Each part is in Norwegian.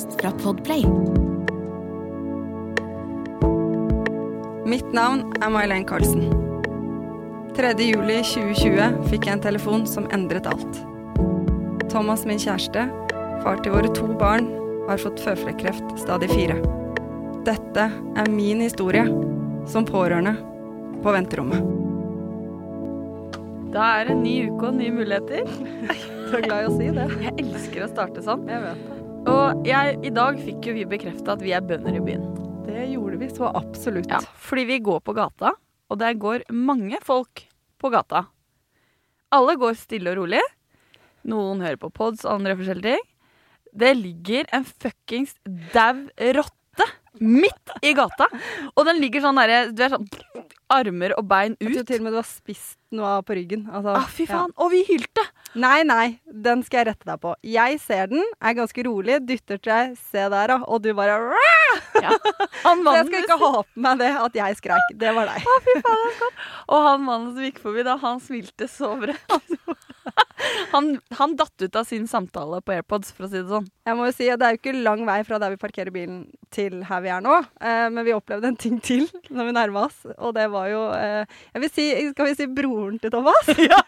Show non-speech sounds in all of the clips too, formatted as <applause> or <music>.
podkast fra Podplay. Mitt navn er May-Len Carlsen. 3. juli 2020 fikk jeg en telefon som endret alt. Thomas, min kjæreste, far til våre to barn, har fått føflekkreft stadig fire. Dette er min historie som pårørende på venterommet. Da er det en ny uke og nye muligheter. <laughs> Du er glad i å si det? Jeg elsker å starte sånn. Jeg vet det. Og jeg, i dag fikk jo vi bekrefta at vi er bønder i byen. Det gjorde vi så absolutt. Ja, fordi vi går på gata, og der går mange folk på gata. Alle går stille og rolig. Noen hører på pods, andre forskjellige ting. Det ligger en fuckings dau rotte midt i gata. Og den ligger sånn derre Du er sånn Armer og bein Jeg tror ut. til og med du har spist noe av på ryggen. Altså, Ah, fy faen. Og vi hylte. Nei, nei, den skal jeg rette deg på. Jeg ser den, er ganske rolig, dytter til deg, se der, da. Og du bare Ja. <laughs> Han Så jeg skal ikke ha på meg det at jeg skreik. Det var deg. Og han mannen som gikk forbi da, han smilte så bredt. <laughs> Han, han datt ut av sin samtale på AirPods, for å si det sånn. Jeg må jo si at Det er jo ikke lang vei fra der vi parkerer bilen til her vi er nå. Eh, men vi opplevde en ting til når vi nærma oss, og det var jo eh, jeg vil si, Skal vi si broren til Thomas? <laughs> Ja!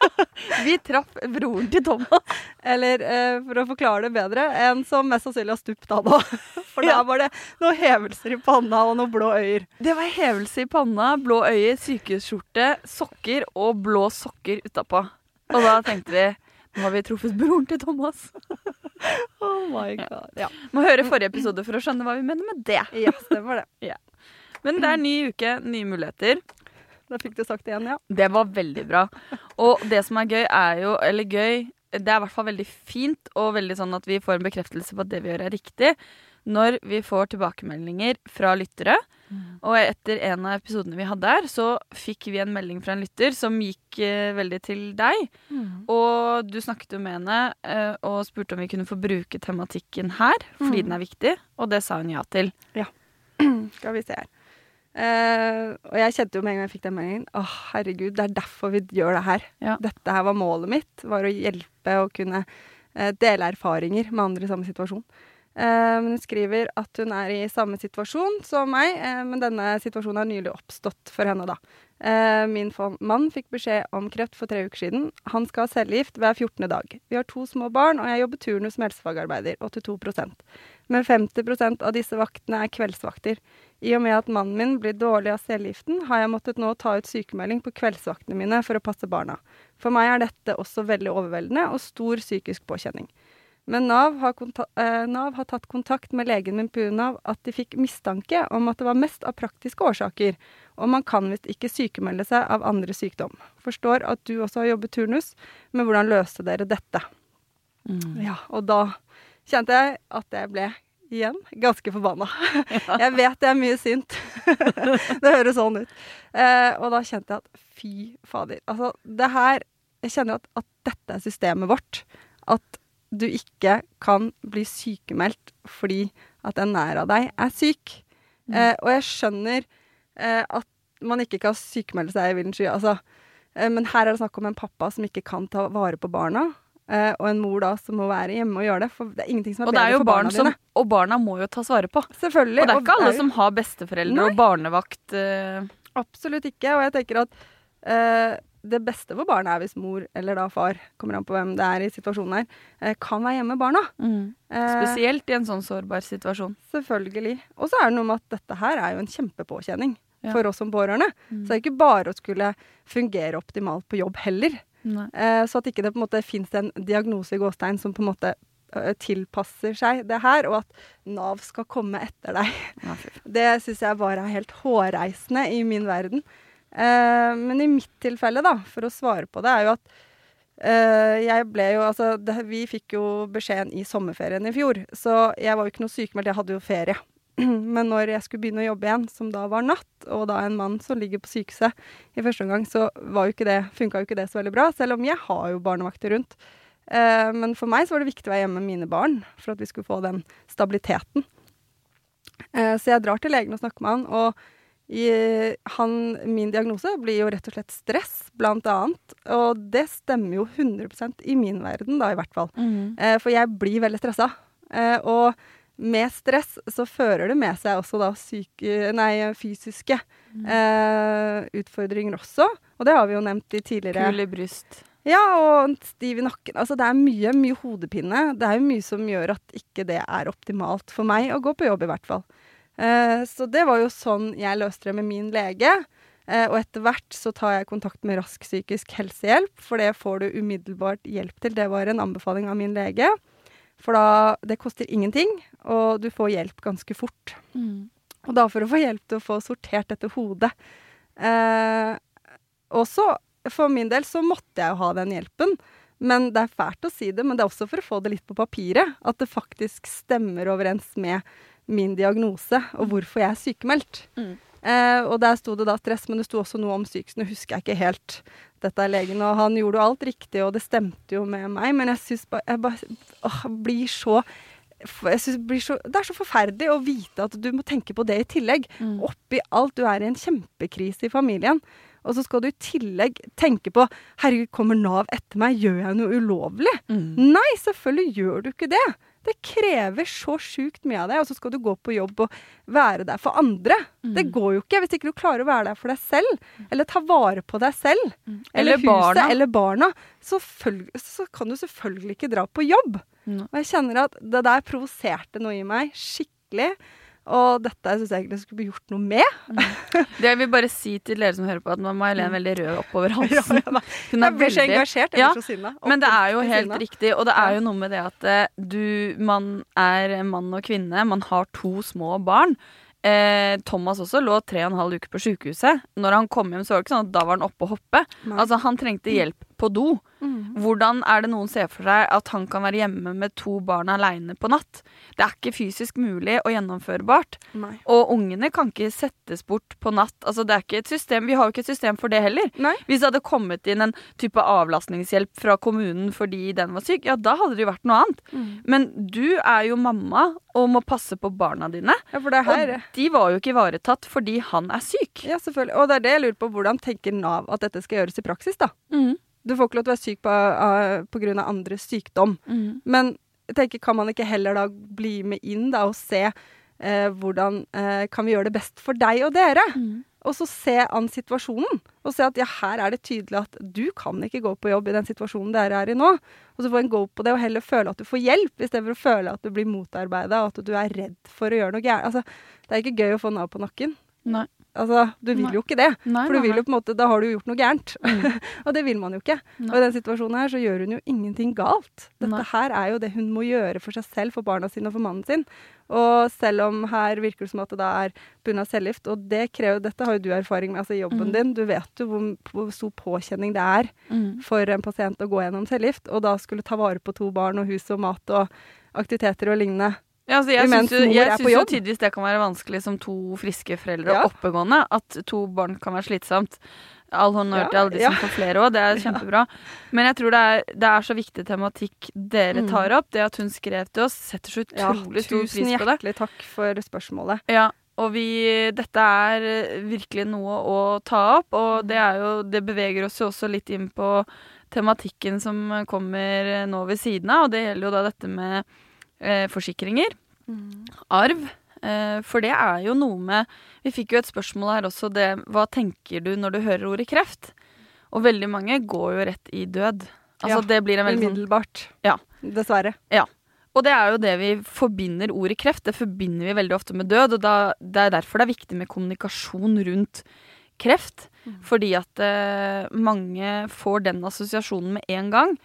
Vi traff broren til Thomas. Eller eh, for å forklare det bedre, en som mest sannsynlig har stupt av òg. For Ja. der var det noen hevelser i panna og noen blå øyer. Det var hevelse i panna, blå øye, sykehusskjorte, sokker og blå sokker utapå. Og da tenkte vi nå har vi truffet broren til Thomas. <laughs> Oh my god. Ja, Må høre forrige episode for å skjønne hva vi mener med det. ja stemmer det. <laughs> Men det er ny uke, nye muligheter. Da fikk du sagt det igjen, ja. Det var veldig bra. Og det som er gøy, er jo Eller gøy Det er i hvert fall veldig fint og veldig sånn at vi får en bekreftelse på at det vi gjør, er riktig. Når vi får tilbakemeldinger fra lyttere. Og etter en av episodene vi hadde her, så fikk vi en melding fra en lytter som gikk eh, veldig til deg. Og du snakket jo med henne eh, og spurte om vi kunne få bruke tematikken her, fordi den er viktig. Og det sa hun ja til. Ja. <clears throat> Skal vi se her. Uh, og jeg kjente jo med en gang jeg fikk den meldingen Å, herregud, det er derfor vi gjør det her. Ja. Dette her var målet mitt. Var å hjelpe og kunne uh, dele erfaringer med andre i samme situasjon. Eh, hun skriver at hun er i samme situasjon som meg, eh, men denne situasjonen har nylig oppstått for henne, da. Eh, min mann fikk beskjed om kreft for tre uker siden. Han skal ha cellegift hver 14. dag. Vi har to små barn, og jeg jobber turnus som helsefagarbeider, 82% Men 50% av disse vaktene er kveldsvakter. I og med at mannen min blir dårlig av cellegiften, har jeg måttet nå ta ut sykemelding på kveldsvaktene mine for å passe barna. For meg er dette også veldig overveldende og stor psykisk påkjenning. Men Nav har, eh, Nav har tatt kontakt med legen min av at de fikk mistanke om at det var mest av praktiske årsaker, og man kan visst ikke sykemelde seg av andre sykdom. Forstår at du også har jobbet turnus, men hvordan løste dere dette? Ja, og da kjente jeg at jeg ble igjen ganske forbanna. <laughs> Jeg vet jeg er mye sint. <laughs> det høres sånn ut. Eh, og da kjente jeg at fy fader. Altså, det her Jeg kjenner at, at dette er systemet vårt. At du ikke kan bli sykemeldt fordi at en nær av deg er syk. Eh, og jeg skjønner eh, at man ikke kan sykemelde seg i villen sky. Altså, eh, men her er det snakk om en pappa som ikke kan ta vare på barna. eh, og en mor da som må være hjemme og gjøre det. For det er ingenting som er bedre for barn barna som dine. Og barna må jo tas vare på. Selvfølgelig. Og det er ikke alle er jo- som har besteforeldre Nei. og barnevakt. eh, Absolutt ikke. Og jeg tenker at eh, det beste for barnet er hvis mor eller da far, kommer an på hvem det er i situasjonen her, eh, kan være hjemme med barna. Mm. Spesielt i en sånn sårbar situasjon. Selvfølgelig. Og så er det noe med at dette her er jo en kjempepåkjenning Ja. for oss som pårørende. Så det er ikke bare å skulle fungere optimalt på jobb heller. Eh, så at ikke det på en måte fins en diagnose i gåstein som på en måte eh, tilpasser seg det her, og at Nav skal komme etter deg. Ja. Det syns jeg bare er helt hårreisende i min verden. Eh, men i mitt tilfelle, da, for å svare på det, er jo at uh, jeg ble jo Altså, det, vi fikk jo beskjeden i sommerferien i fjor, så jeg var jo ikke noe sykemeldt, jeg hadde jo ferie. <clears throat> Men når jeg skulle begynne å jobbe igjen, som da var natt, og da en mann som ligger på sykehuset i første omgang, så var jo ikke det, funka jo ikke det så veldig bra, selv om jeg har jo barnevakter rundt. Eh, men for meg så var det viktig å være hjemme med mine barn, for at vi skulle få den stabiliteten. Så jeg drar til legen og snakker med han, og han, min diagnose blir jo rett og slett stress, blant annet. Og det stemmer jo 100% i min verden, da i hvert fall. Mm. Eh, for jeg blir veldig stressa. Eh, og med stress så fører det med seg også da syke, nei, fysiske eh, utfordringer også. Og det har vi jo nevnt i tidligere Kul i bryst. Ja, og stiv i nakken. Altså det er mye, mye hodepine. Det er jo mye som gjør at ikke det er optimalt for meg å gå på jobb, i hvert fall. Eh, så det var jo sånn jeg løste det med min lege. Eh, og etter hvert så tar jeg kontakt med Rask psykisk helsehjelp, for det får du umiddelbart hjelp til. Det var en anbefaling av min lege. For da Det koster ingenting, og du får hjelp ganske fort. Og da for å få hjelp til å få sortert dette hodet. Eh, og så, for min del, så måtte jeg jo ha den hjelpen. Men det er fælt å si det, men det er også for å få det litt på papiret. At det faktisk stemmer overens med min diagnose og hvorfor jeg er sykemeldt. Mm. Eh, og der sto det da stress, men det sto også noe om psykisk. Nå husker jeg ikke helt dette er legen, og han gjorde jo alt riktig, og det stemte jo med meg, men jeg syns bare Jeg bare åh, blir så jeg synes det, blir så, det er så forferdelig å vite at du må tenke på det i tillegg. Mm. Oppi alt. Du er i en kjempekrise i familien. Og så skal du i tillegg tenke på Herregud, kommer Nav etter meg? Gjør jeg noe ulovlig? Mm. Nei, selvfølgelig gjør du ikke det. Det krever så sjukt mye av deg, og så skal du gå på jobb og være der for andre. Mm. Det går jo ikke hvis ikke du klarer å være der for deg selv, eller ta vare på deg selv, Mm. eller, Eller huset, barna. eller barna. Så, så kan du selvfølgelig ikke dra på jobb. Mm. Og jeg kjenner at det der provoserte noe i meg skikkelig. Og dette syns jeg egentlig skulle bli gjort noe med. <laughs> Det jeg vil bare si til dere som hører på, at er Helen veldig rød oppover <laughs> halsen. Hun er Mm. jeg blir så engasjert. Jeg Ja, blir så sinna. Men det er jo helt riktig, og det er jo noe med det at eh, du Man er mann og kvinne, man har to små barn. Eh, Thomas også lå tre og en halv uke på sykehuset. Når han kom hjem, så var det ikke sånn at da var han oppe og hoppe. Nei. Altså, han trengte hjelp på do. Mm. Hvordan er det noen ser for seg at han kan være hjemme med to barn aleine på natt? Det er ikke fysisk mulig og gjennomførbart. Nei. Og ungene kan ikke settes bort på natt. Altså, det er ikke et system, vi har jo ikke et system for det heller. Nei. Hvis det hadde kommet inn en type avlastningshjelp fra kommunen fordi den var syk, ja, da hadde det jo vært noe annet. Mm. Men du er jo mamma og må passe på barna dine. Ja, for det her Og de var jo ikke ivaretatt fordi han er syk. Ja, selvfølgelig. Og det er det jeg lurer på. Hvordan tenker Nav at dette skal gjøres i praksis, da? Mm. Du får ikke lov til å være syk på, grunn av andres sykdom. Mm. Men jeg tenker, kan man ikke heller da bli med inn da og se eh, hvordan eh, kan vi gjøre det best for deg og dere? Mm. Og så se an situasjonen. Og se at ja, her er det tydelig at du kan ikke gå på jobb i den situasjonen dere er i nå. Og så få en go på det, og heller føle at du får hjelp, istedenfor å føle at du blir motarbeida, og at du er redd for å gjøre noe gærent. Altså, det er ikke gøy å få Nav på nakken. Nei. Altså, du vil jo ikke det. Nei, For du vil jo på en måte, da har du gjort noe gærent. <laughs> og det vil man jo ikke. Nei. Og i den situasjonen her så gjør hun jo ingenting galt. Dette Nei. her er jo det hun må gjøre for seg selv, for barna sine og for mannen sin. Og selv om her virker det som at det da er bunna cellegift, og det krever, dette har jo du erfaring med, altså jobben Mm. din. Du vet jo hvor, hvor stor påkjenning det er Mm. for en pasient å gå gjennom cellegift, og da skulle ta vare på to barn og hus og mat og aktiviteter og lignende. Ja, altså, jeg syns jo, tidvis det kan være vanskelig som to friske foreldre og oppegående. At to barn kan være slitsomt. All honnør til alle de som får flere òg, det er <laughs> kjempebra. Men jeg tror det er, det er så viktig tematikk dere Mm. tar opp. Det at hun skrev til oss, setter så utrolig stor pris på det. Tusen hjertelig takk for spørsmålet. Ja, og vi, dette er eh, virkelig noe å ta opp, og det, er jo, det beveger oss jo også litt inn på tematikken som kommer eh, nå ved siden av, og det gjelder jo da dette med eh, forsikringer, arv. Eh, for det er jo noe med Vi fikk jo et spørsmål her også, det hva tenker du når du hører ordet kreft? Og veldig mange går jo rett i død. Altså Ja, det blir en veldig sånn Umiddelbart. Ja. Dessverre. og det er jo det vi forbinder ordet kreft. Det forbinder vi veldig ofte med død. Og da, det er derfor det er viktig med kommunikasjon rundt kreft. Fordi at eh, mange får den assosiasjonen med en gang.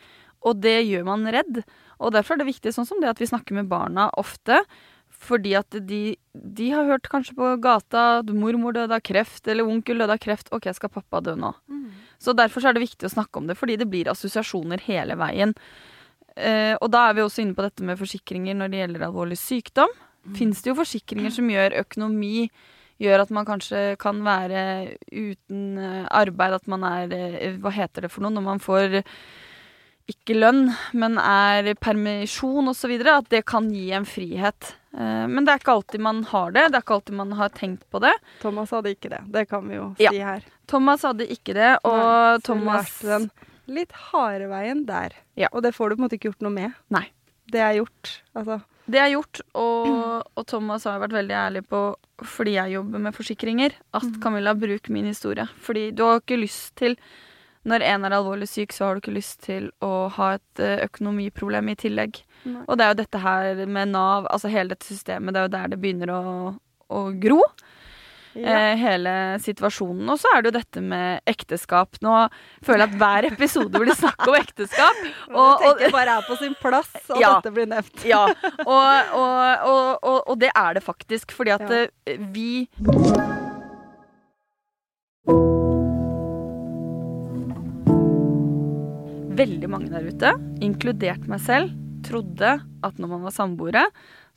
Og det gjør man redd. Og derfor er det viktig sånn som det at vi snakker med barna ofte. Fordi at de, de har hørt kanskje på gata at mormor døde av kreft, eller onkel døde av kreft. Ok, skal pappa dø nå? Så derfor så er det viktig å snakke om det, fordi det blir assosiasjoner hele veien. Eh, og da er vi også inne på dette med forsikringer når det gjelder alvorlig sykdom. Fins det jo forsikringer som gjør økonomi Gjør at man kanskje kan være uten eh, arbeid, at man er eh, Hva heter det for noe når man får ikke lønn, men er permisjon osv. At det kan gi en frihet. Eh, Men det er ikke alltid man har det. Det er ikke alltid man har tenkt på det. Thomas hadde ikke det. Det kan vi jo Ja. si her. Thomas hadde ikke det, og Nei, Thomas den litt harde veien der. Ja. Og det får du på en måte ikke gjort noe med. Nei. det er gjort. Altså. Det er gjort, og, og Thomas har vært veldig ærlig på, fordi jeg jobber med forsikringer, at Mm. Camilla, bruk min historie. Fordi du har ikke lyst til Når en er alvorlig syk, så har du ikke lyst til å ha et eh, økonomiproblem i tillegg. Nei. Og det er jo dette her med Nav, altså hele dette systemet, det er jo der det begynner å, å gro. Ja. eh, hele situasjonen. Og så er det jo dette med ekteskap. Nå føler jeg at hver episode blir snakk om ekteskap. <laughs> Og, Og, det tenker bare er på sin plass at Ja. dette blir nevnt. ja, og, og, og, og, og det er det faktisk, fordi at Ja. eh, vi Veldig mange der ute, inkludert meg selv, trodde at når man var samboere,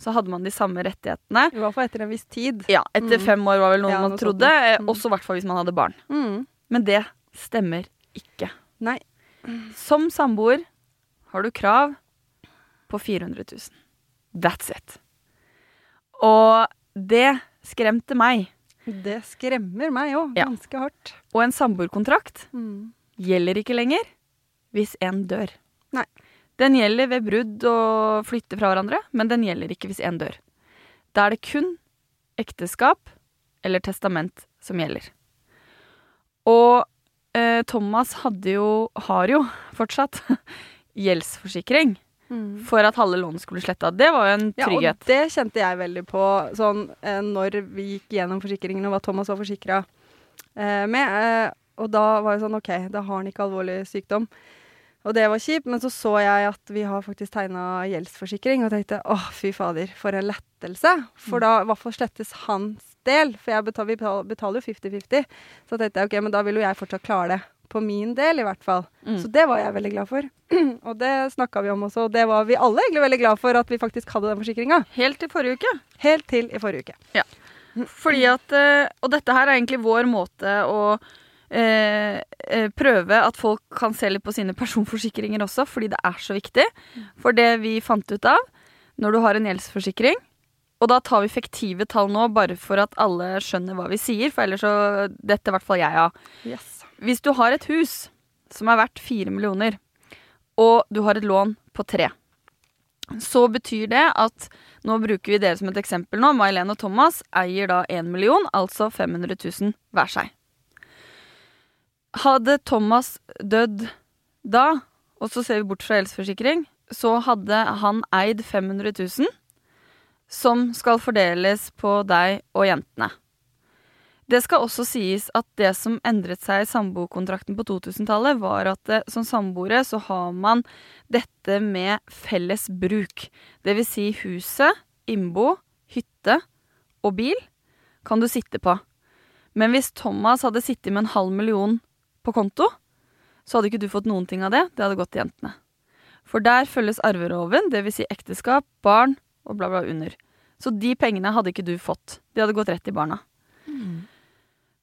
så hadde man de samme rettighetene. I hvert fall etter en viss tid. Ja, etter Mm. fem år var vel noe Ja, man noe trodde. eh, Mm. Også i hvert fall hvis man hadde barn. Mm. Men det stemmer ikke. Nei. Som samboer har du krav på 400 000. That's it. Og det skremte meg. Det skremmer meg òg, Ja. ganske hardt. Og en samboerkontrakt Mm. gjelder ikke lenger hvis en dør. Nei. Den gjelder ved brudd og flytte fra hverandre, men den gjelder ikke hvis en dør. Da er det kun ekteskap eller testament som gjelder. Og eh, Thomas hadde jo, har jo fortsatt, <laughs> gjeldsforsikring Mm. for at halve lånet skulle bli sletta. Det var jo en Ja, og trygghet. det kjente jeg veldig på sånn eh, når vi gikk gjennom forsikringen og hva Thomas var forsikra eh, med. Eh, og da var det sånn OK, da har han ikke alvorlig sykdom. Og det var kjipt, men så så jeg at vi har faktisk tegna gjeldsforsikring, og tenkte å, fy fader, for en lettelse. For da i hvert fall slettes hans del, for jeg betal, vi betaler jo 50-50. Så tenkte jeg OK, men da vil jo jeg fortsatt klare det. På min del, i hvert fall. Mm. Så det var jeg veldig glad for. <clears throat> og det snakka vi om også, og det var vi alle egentlig veldig glad for at vi faktisk hadde den forsikringa. Helt til forrige uke. Helt til i forrige uke. Fordi at, eh, og dette her er egentlig vår måte å eh, eh, prøve at folk kan se litt på sine personforsikringer også, fordi det er så viktig. For det vi fant ut av når du har en gjeldsforsikring Og da tar vi fiktive tall nå, bare for at alle skjønner hva vi sier, for ellers så Dette i hvert fall jeg av. Yes. Hvis du har et hus som er verdt fire millioner, og du har et lån på tre, så betyr det at Nå bruker vi dere som et eksempel nå. May-Helen og Thomas eier da én million, altså 500 000 hver seg. Hadde Thomas dødd da, og så ser vi bort fra helseforsikring, så hadde han eid 500 000, som skal fordeles på deg og jentene. Det skal også sies at det som endret seg i samboerkontrakten på 2000-tallet, var at det, som samboere så har man dette med felles bruk. Det vil si huset, innbo, hytte og bil kan du sitte på. Men hvis Thomas hadde sittet med en halv million på konto, så hadde ikke du fått noen ting av det. Det hadde gått til jentene. For der følges arveloven, det vil si ekteskap, barn og bla, bla under. Så de pengene hadde ikke du fått. De hadde gått rett til barna.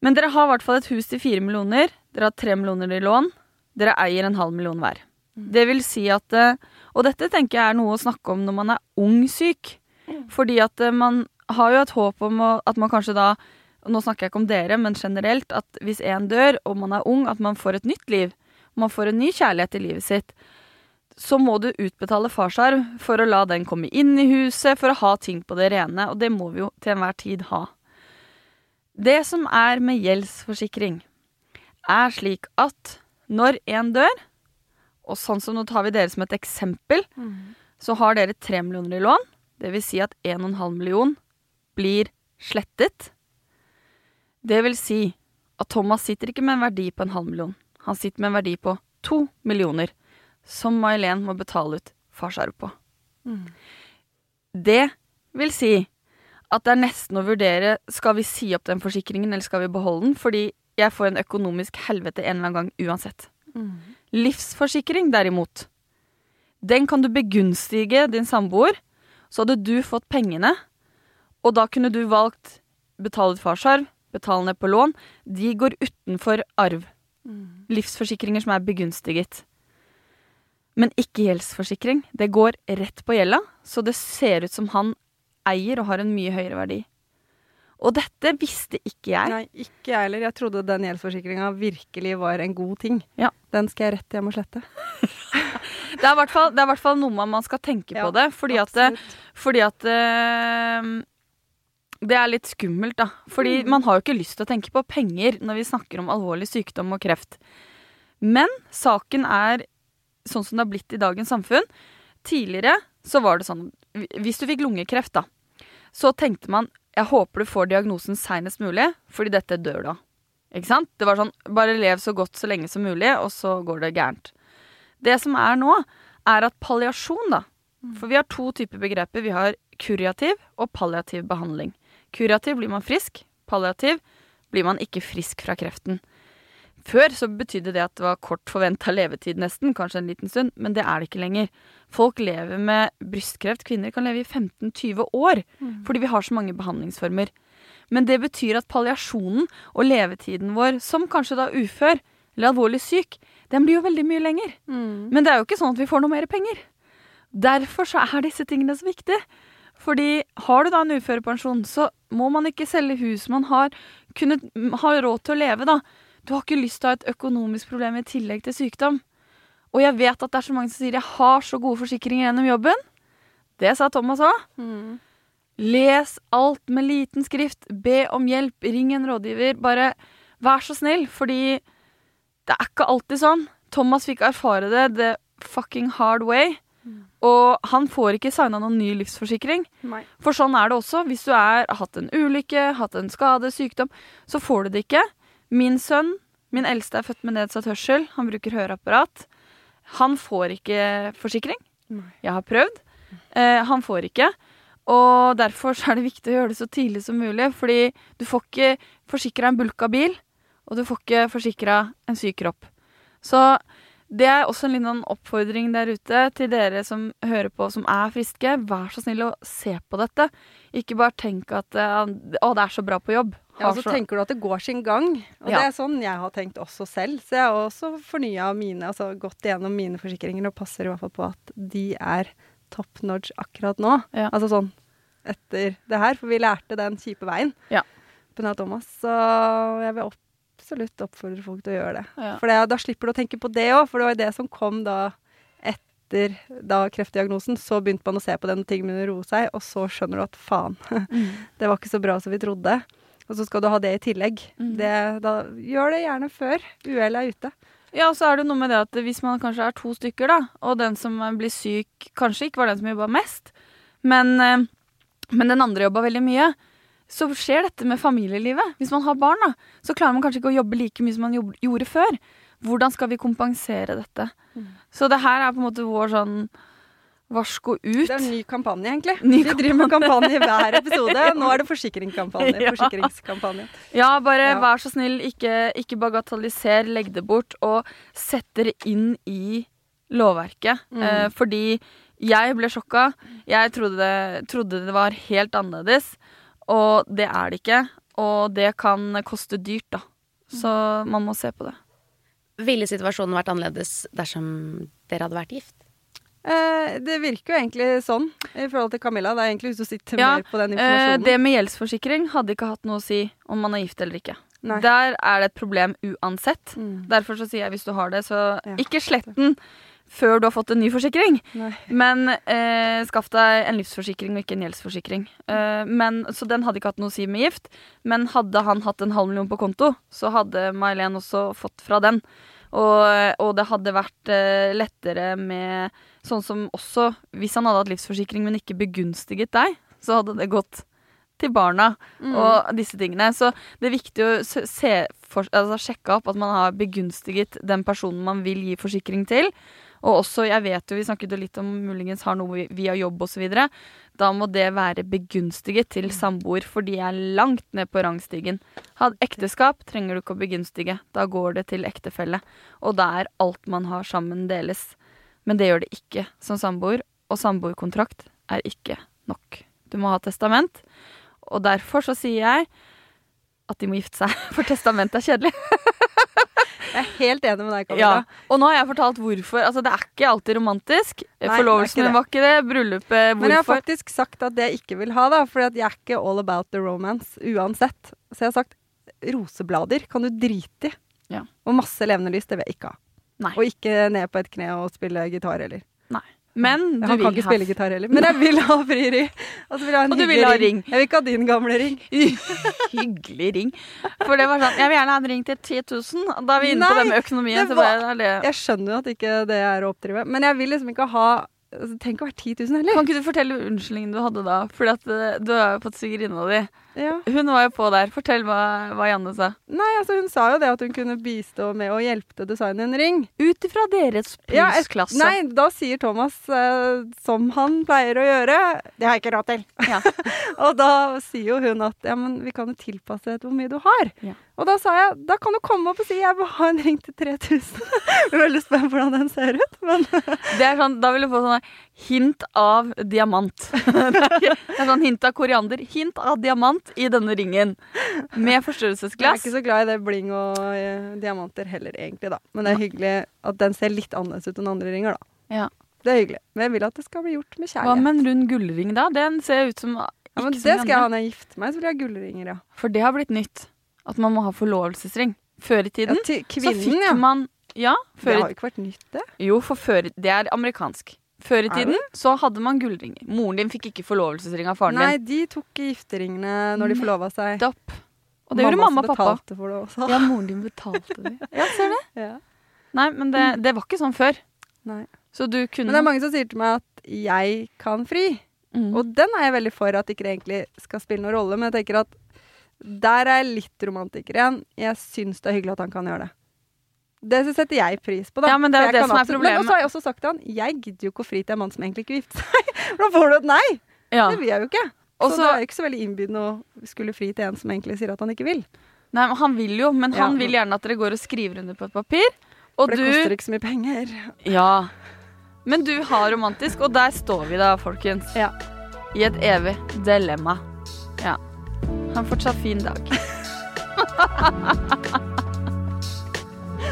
Men dere har i hvert fall et hus til fire millioner. Dere har tre millioner i lån. Dere eier en halv million hver. Det vil si at eh, Og dette tenker jeg er noe å snakke om når man er ung syk. Fordi at eh, man har jo et håp om at man kanskje da og Nå snakker jeg ikke om dere, men generelt at hvis en dør, og man er ung, at man får et nytt liv. Man får en ny kjærlighet i livet sitt. Så må du utbetale farsarv for å la den komme inn i huset, for å ha ting på det rene. Og det må vi jo til enhver tid ha. Det som er med gjeldsforsikring, er slik at når en dør, og sånn som nå tar vi dere som et eksempel, så har dere tre millioner i lån. Det vil si at 1,5 million blir slettet. Det vil si at Thomas sitter ikke med en verdi på en halv million. Han sitter med en verdi på to millioner, som May-Helen må betale ut farsarv på. Det vil si at det er nesten å vurdere skal vi si opp den forsikringen eller skal vi beholde den, fordi jeg får en økonomisk helvete en eller annen gang uansett. Livsforsikring derimot, den kan du begunstige din samboer, så hadde du fått pengene, og da kunne du valgt betale ut farsarv, betale ned på lån. De går utenfor arv. Livsforsikringer som er begunstiget. Men ikke gjeldsforsikring. Det går rett på gjelda, så det ser ut som han eier og har en mye høyere verdi. Og dette visste ikke jeg. Nei, ikke jeg heller. Jeg trodde den gjeldsforsikringa virkelig var en god ting. Ja. Den skal jeg rett hjem og slette. <laughs> Det er i hvert fall- noe man skal tenke Ja, på det. Fordi at, fordi at eh, det er litt skummelt, da. Fordi Mm. man har jo ikke lyst til å tenke på penger når vi snakker om alvorlig sykdom og kreft. Men saken er sånn som det har blitt i dagens samfunn. Tidligere så var det sånn Hvis du fikk lungekreft, da, så tenkte man jeg håper du får diagnosen seinest mulig, fordi dette dør du av. Ikke sant? Det var sånn bare lev så godt så lenge som mulig, og så går det gærent. Det som er nå, er at palliasjon, da For vi har to typer begreper. Vi har kurativ og palliativ behandling. Kurativ blir man frisk. Palliativ blir man ikke frisk fra kreften. Før så betydde det at det var kort forventa levetid nesten, kanskje en liten stund, men det er det ikke lenger. Folk lever med brystkreft. Kvinner kan leve i 15-20 år fordi vi har så mange behandlingsformer. Men det betyr at palliasjonen og levetiden vår som kanskje da ufør eller alvorlig syk, den blir jo veldig mye lenger. Mm. Men det er jo ikke sånn at vi får noe mer penger. Derfor så er disse tingene så viktige. Fordi har du da en uførepensjon, så må man ikke selge hus. Man har kunnet ha råd til å leve, da. Du har ikke lyst til å ha et økonomisk problem i tillegg til sykdom. Og jeg vet at det er så mange som sier 'jeg har så gode forsikringer gjennom jobben'. Det sa Thomas òg. Mm. Les alt med liten skrift. Be om hjelp. Ring en rådgiver. Bare vær så snill, fordi det er ikke alltid sånn. Thomas fikk erfare det the fucking hard way. Og han får ikke signa noen ny livsforsikring. Nei. For sånn er det også. Hvis du er, har hatt en ulykke, hatt en skade, sykdom, så får du det ikke. Min sønn, min eldste, er født med nedsatt hørsel. Han bruker høreapparat. Han får ikke forsikring. Nei. Jeg har prøvd. Eh, han får ikke. Og derfor så er det viktig å gjøre det så tidlig som mulig. Fordi du får ikke forsikra en bulka bil, og du får ikke forsikra en syk kropp. Så det er også en liten oppfordring der ute til dere som hører på, som er friske. Vær så snill å se på dette. Ikke bare tenk at eh, å, det er så bra på jobb. Ja, og så tenker du at det går sin gang. Og Ja. det er sånn jeg har tenkt også selv. Så jeg har også fornya mine, altså gått gjennom mine forsikringer og passer i hvert fall på at de er top notch akkurat nå. Ja. Altså sånn etter det her, for vi lærte den kjipe veien Ja. på Thomas. Så jeg vil absolutt oppfordre folk til å gjøre det. Ja. For det, da slipper du å tenke på det òg, for det var jo det som kom da etter da kreftdiagnosen. Så begynte man å se på den, og ting begynner å roe seg, og så skjønner du at faen, <laughs> Mm. det var ikke så bra som vi trodde. Og så skal du ha det i tillegg. Mm. Det, da, gjør det gjerne før uhellet er ute. Ja, og så er det noe med det at hvis man kanskje er to stykker, da, og den som blir syk kanskje ikke var den som jobba mest, men, eh, men den andre jobba veldig mye, så skjer dette med familielivet. Hvis man har barn, da, så klarer man kanskje ikke å jobbe like mye som man gjorde før. Hvordan skal vi kompensere dette? Mm. Så det her er på en måte vår sånn varsko ut. Det er en ny kampanje, egentlig. Ny vi driver med kampanje hver episode. <laughs> Nå er det forsikringskampanje. <laughs> Ja. Ja, bare Ja. vær så snill, ikke, ikke bagatelliser, legg det bort, og sett dere inn i lovverket. Mm. Eh, fordi jeg ble sjokka. Jeg trodde det, trodde det var helt annerledes, og det er det ikke. Og det kan koste dyrt, da. Så man må se på det. Ville situasjonen vært annerledes dersom dere hadde vært gift? Eh, det virker jo egentlig sånn i forhold til Camilla. Det er egentlig hun som å sitte Ja, mer på den Eh, informasjonen. det med gjeldsforsikring hadde ikke hatt noe å si om man er gift eller ikke. Nei. Der er det et problem uansett. Mm. Derfor så sier jeg hvis du har det, så Ja. ikke slett den før du har fått en ny forsikring. Nei. Men eh, skaff deg en livsforsikring og ikke en gjeldsforsikring. Eh, men, så den hadde ikke hatt noe å si med gift. Men hadde han hatt en halv million på konto, så hadde May-Helen også fått fra den. Og, og det hadde vært eh, lettere med sånn som også Hvis han hadde hatt livsforsikring, men ikke begunstiget deg, så hadde det gått til barna Mm. og disse tingene. Så det er viktig å se, for, altså sjekke opp at man har begunstiget den personen man vil gi forsikring til. Og også, jeg vet jo, vi snakket jo litt om muligens har noe via jobb osv. Da må det være begunstiget til samboer, for de er langt ned på rangstigen. Hadde ekteskap trenger du ikke å begunstige. Da går det til ektefelle. Og da er alt man har sammen, deles. Men det gjør det ikke som samboer, og samboerkontrakt er ikke nok. Du må ha testament. Og derfor så sier jeg at de må gifte seg, <laughs> for testamentet er kjedelig. Jeg er helt enig med deg, Ja. Og nå har jeg fortalt hvorfor. Altså, det er ikke alltid romantisk. Nei, Forlovelsen min var ikke det. Bryllupet, Men jeg har faktisk sagt at det jeg ikke vil ha, da. For jeg er ikke all about the romance uansett. Så jeg har sagt roseblader kan du drite i. Ja. Og masse levende lys, det vil jeg ikke ha. Nei. Og ikke ned på et kne og spille gitar heller. Men du Han kan ikke ha spille gitar heller. Men jeg <laughs> vil ha frieri. Og vil ha en Og du vil ha ring. Jeg vil ikke ha din gamle ring. <laughs> Hyggelig ring. For det var sånn Jeg vil gjerne ha en ring til 10 000. Da er vi inne på Nei, det med økonomien. det var- det. Jeg skjønner jo at ikke det er å oppdrive, men jeg vil liksom ikke ha altså, trenger ikke å være 10 000 heller. Kan ikke du fortelle unnskyldningen du hadde da? Fordi at eh, du har jo fått svigerinna di. Ja. Hun var jo på der. Fortell hva, hva Janne sa. Nei, altså hun sa jo det at hun kunne bistå med å hjelpe til å designe en ring. Ut ifra deres Ja. Nei, da sier Thomas, eh, som han pleier å gjøre Det har jeg ikke råd til. Ja. <laughs> og da sier jo hun at ja, men vi kan jo tilpasse etter hvor mye du har. Ja. Og da sa jeg da kan du komme opp og si jeg vil ha en ring til 3000. <laughs> jeg er veldig spent på hvordan den ser ut. Men Det er sånn, da vil du få sånn hint av diamant. <laughs> det, er sånn hint av koriander. Hint av diamant i denne ringen. Med forstørrelsesglass. jeg er ikke så glad i det bling og eh, diamanter heller, egentlig. da. Men det er hyggelig at den ser litt annerledes ut enn andre ringer. da. Ja. Det er hyggelig. Men jeg vil at det skal bli gjort med kjærlighet. Hva med en rund gullring, da? Den ser ut som ja, men det skal jeg ha når jeg gifter meg. Så vil jeg ha gullringer, ja. For det har blitt nytt. At man må ha forlovelsesring. Før i ja tiden til så fikk ja. man Ja, Det har jo ikke vært nytt, det. Jo, for før Det er amerikansk. Før i tiden så hadde man gullringer. Moren din fikk ikke forlovelsesring av faren Nei, din. de tok gifteringene når de forlova seg. Dopp. Og det gjorde mamma og pappa. betalte for det også. Ja, moren din betalte det. <laughs> Ja, ser du? Ja. Nei, men det, det var ikke sånn før. Nei. Så du kunne Men det er mange som sier til meg at jeg kan fri. Mm. Og den er jeg veldig for at ikke det egentlig skal spille noen rolle. Men jeg tenker at der er jeg litt romantiker igjen. Jeg syns det er hyggelig at han kan gjøre det. Det setter jeg pris på, da. Ja, men det er jo det som er problemet. Men også har jeg også sagt til han jeg gidder jo ikke å fri til en mann som egentlig ikke vil gifte seg. <laughs> Da får du et nei. ja. Det vil jeg jo ikke. Også, så så- det er jo ikke så veldig innbydende å skulle fri til en som egentlig sier at han ikke vil. Nei, men Han vil jo, men han Ja. vil gjerne at dere går og skriver under på et papir. Og For det du koster ikke så mye penger. Ja. Men du har romantisk, og der står vi da, folkens. Ja. I et evig dilemma. Ja. Ha en fortsatt fin dag. <laughs>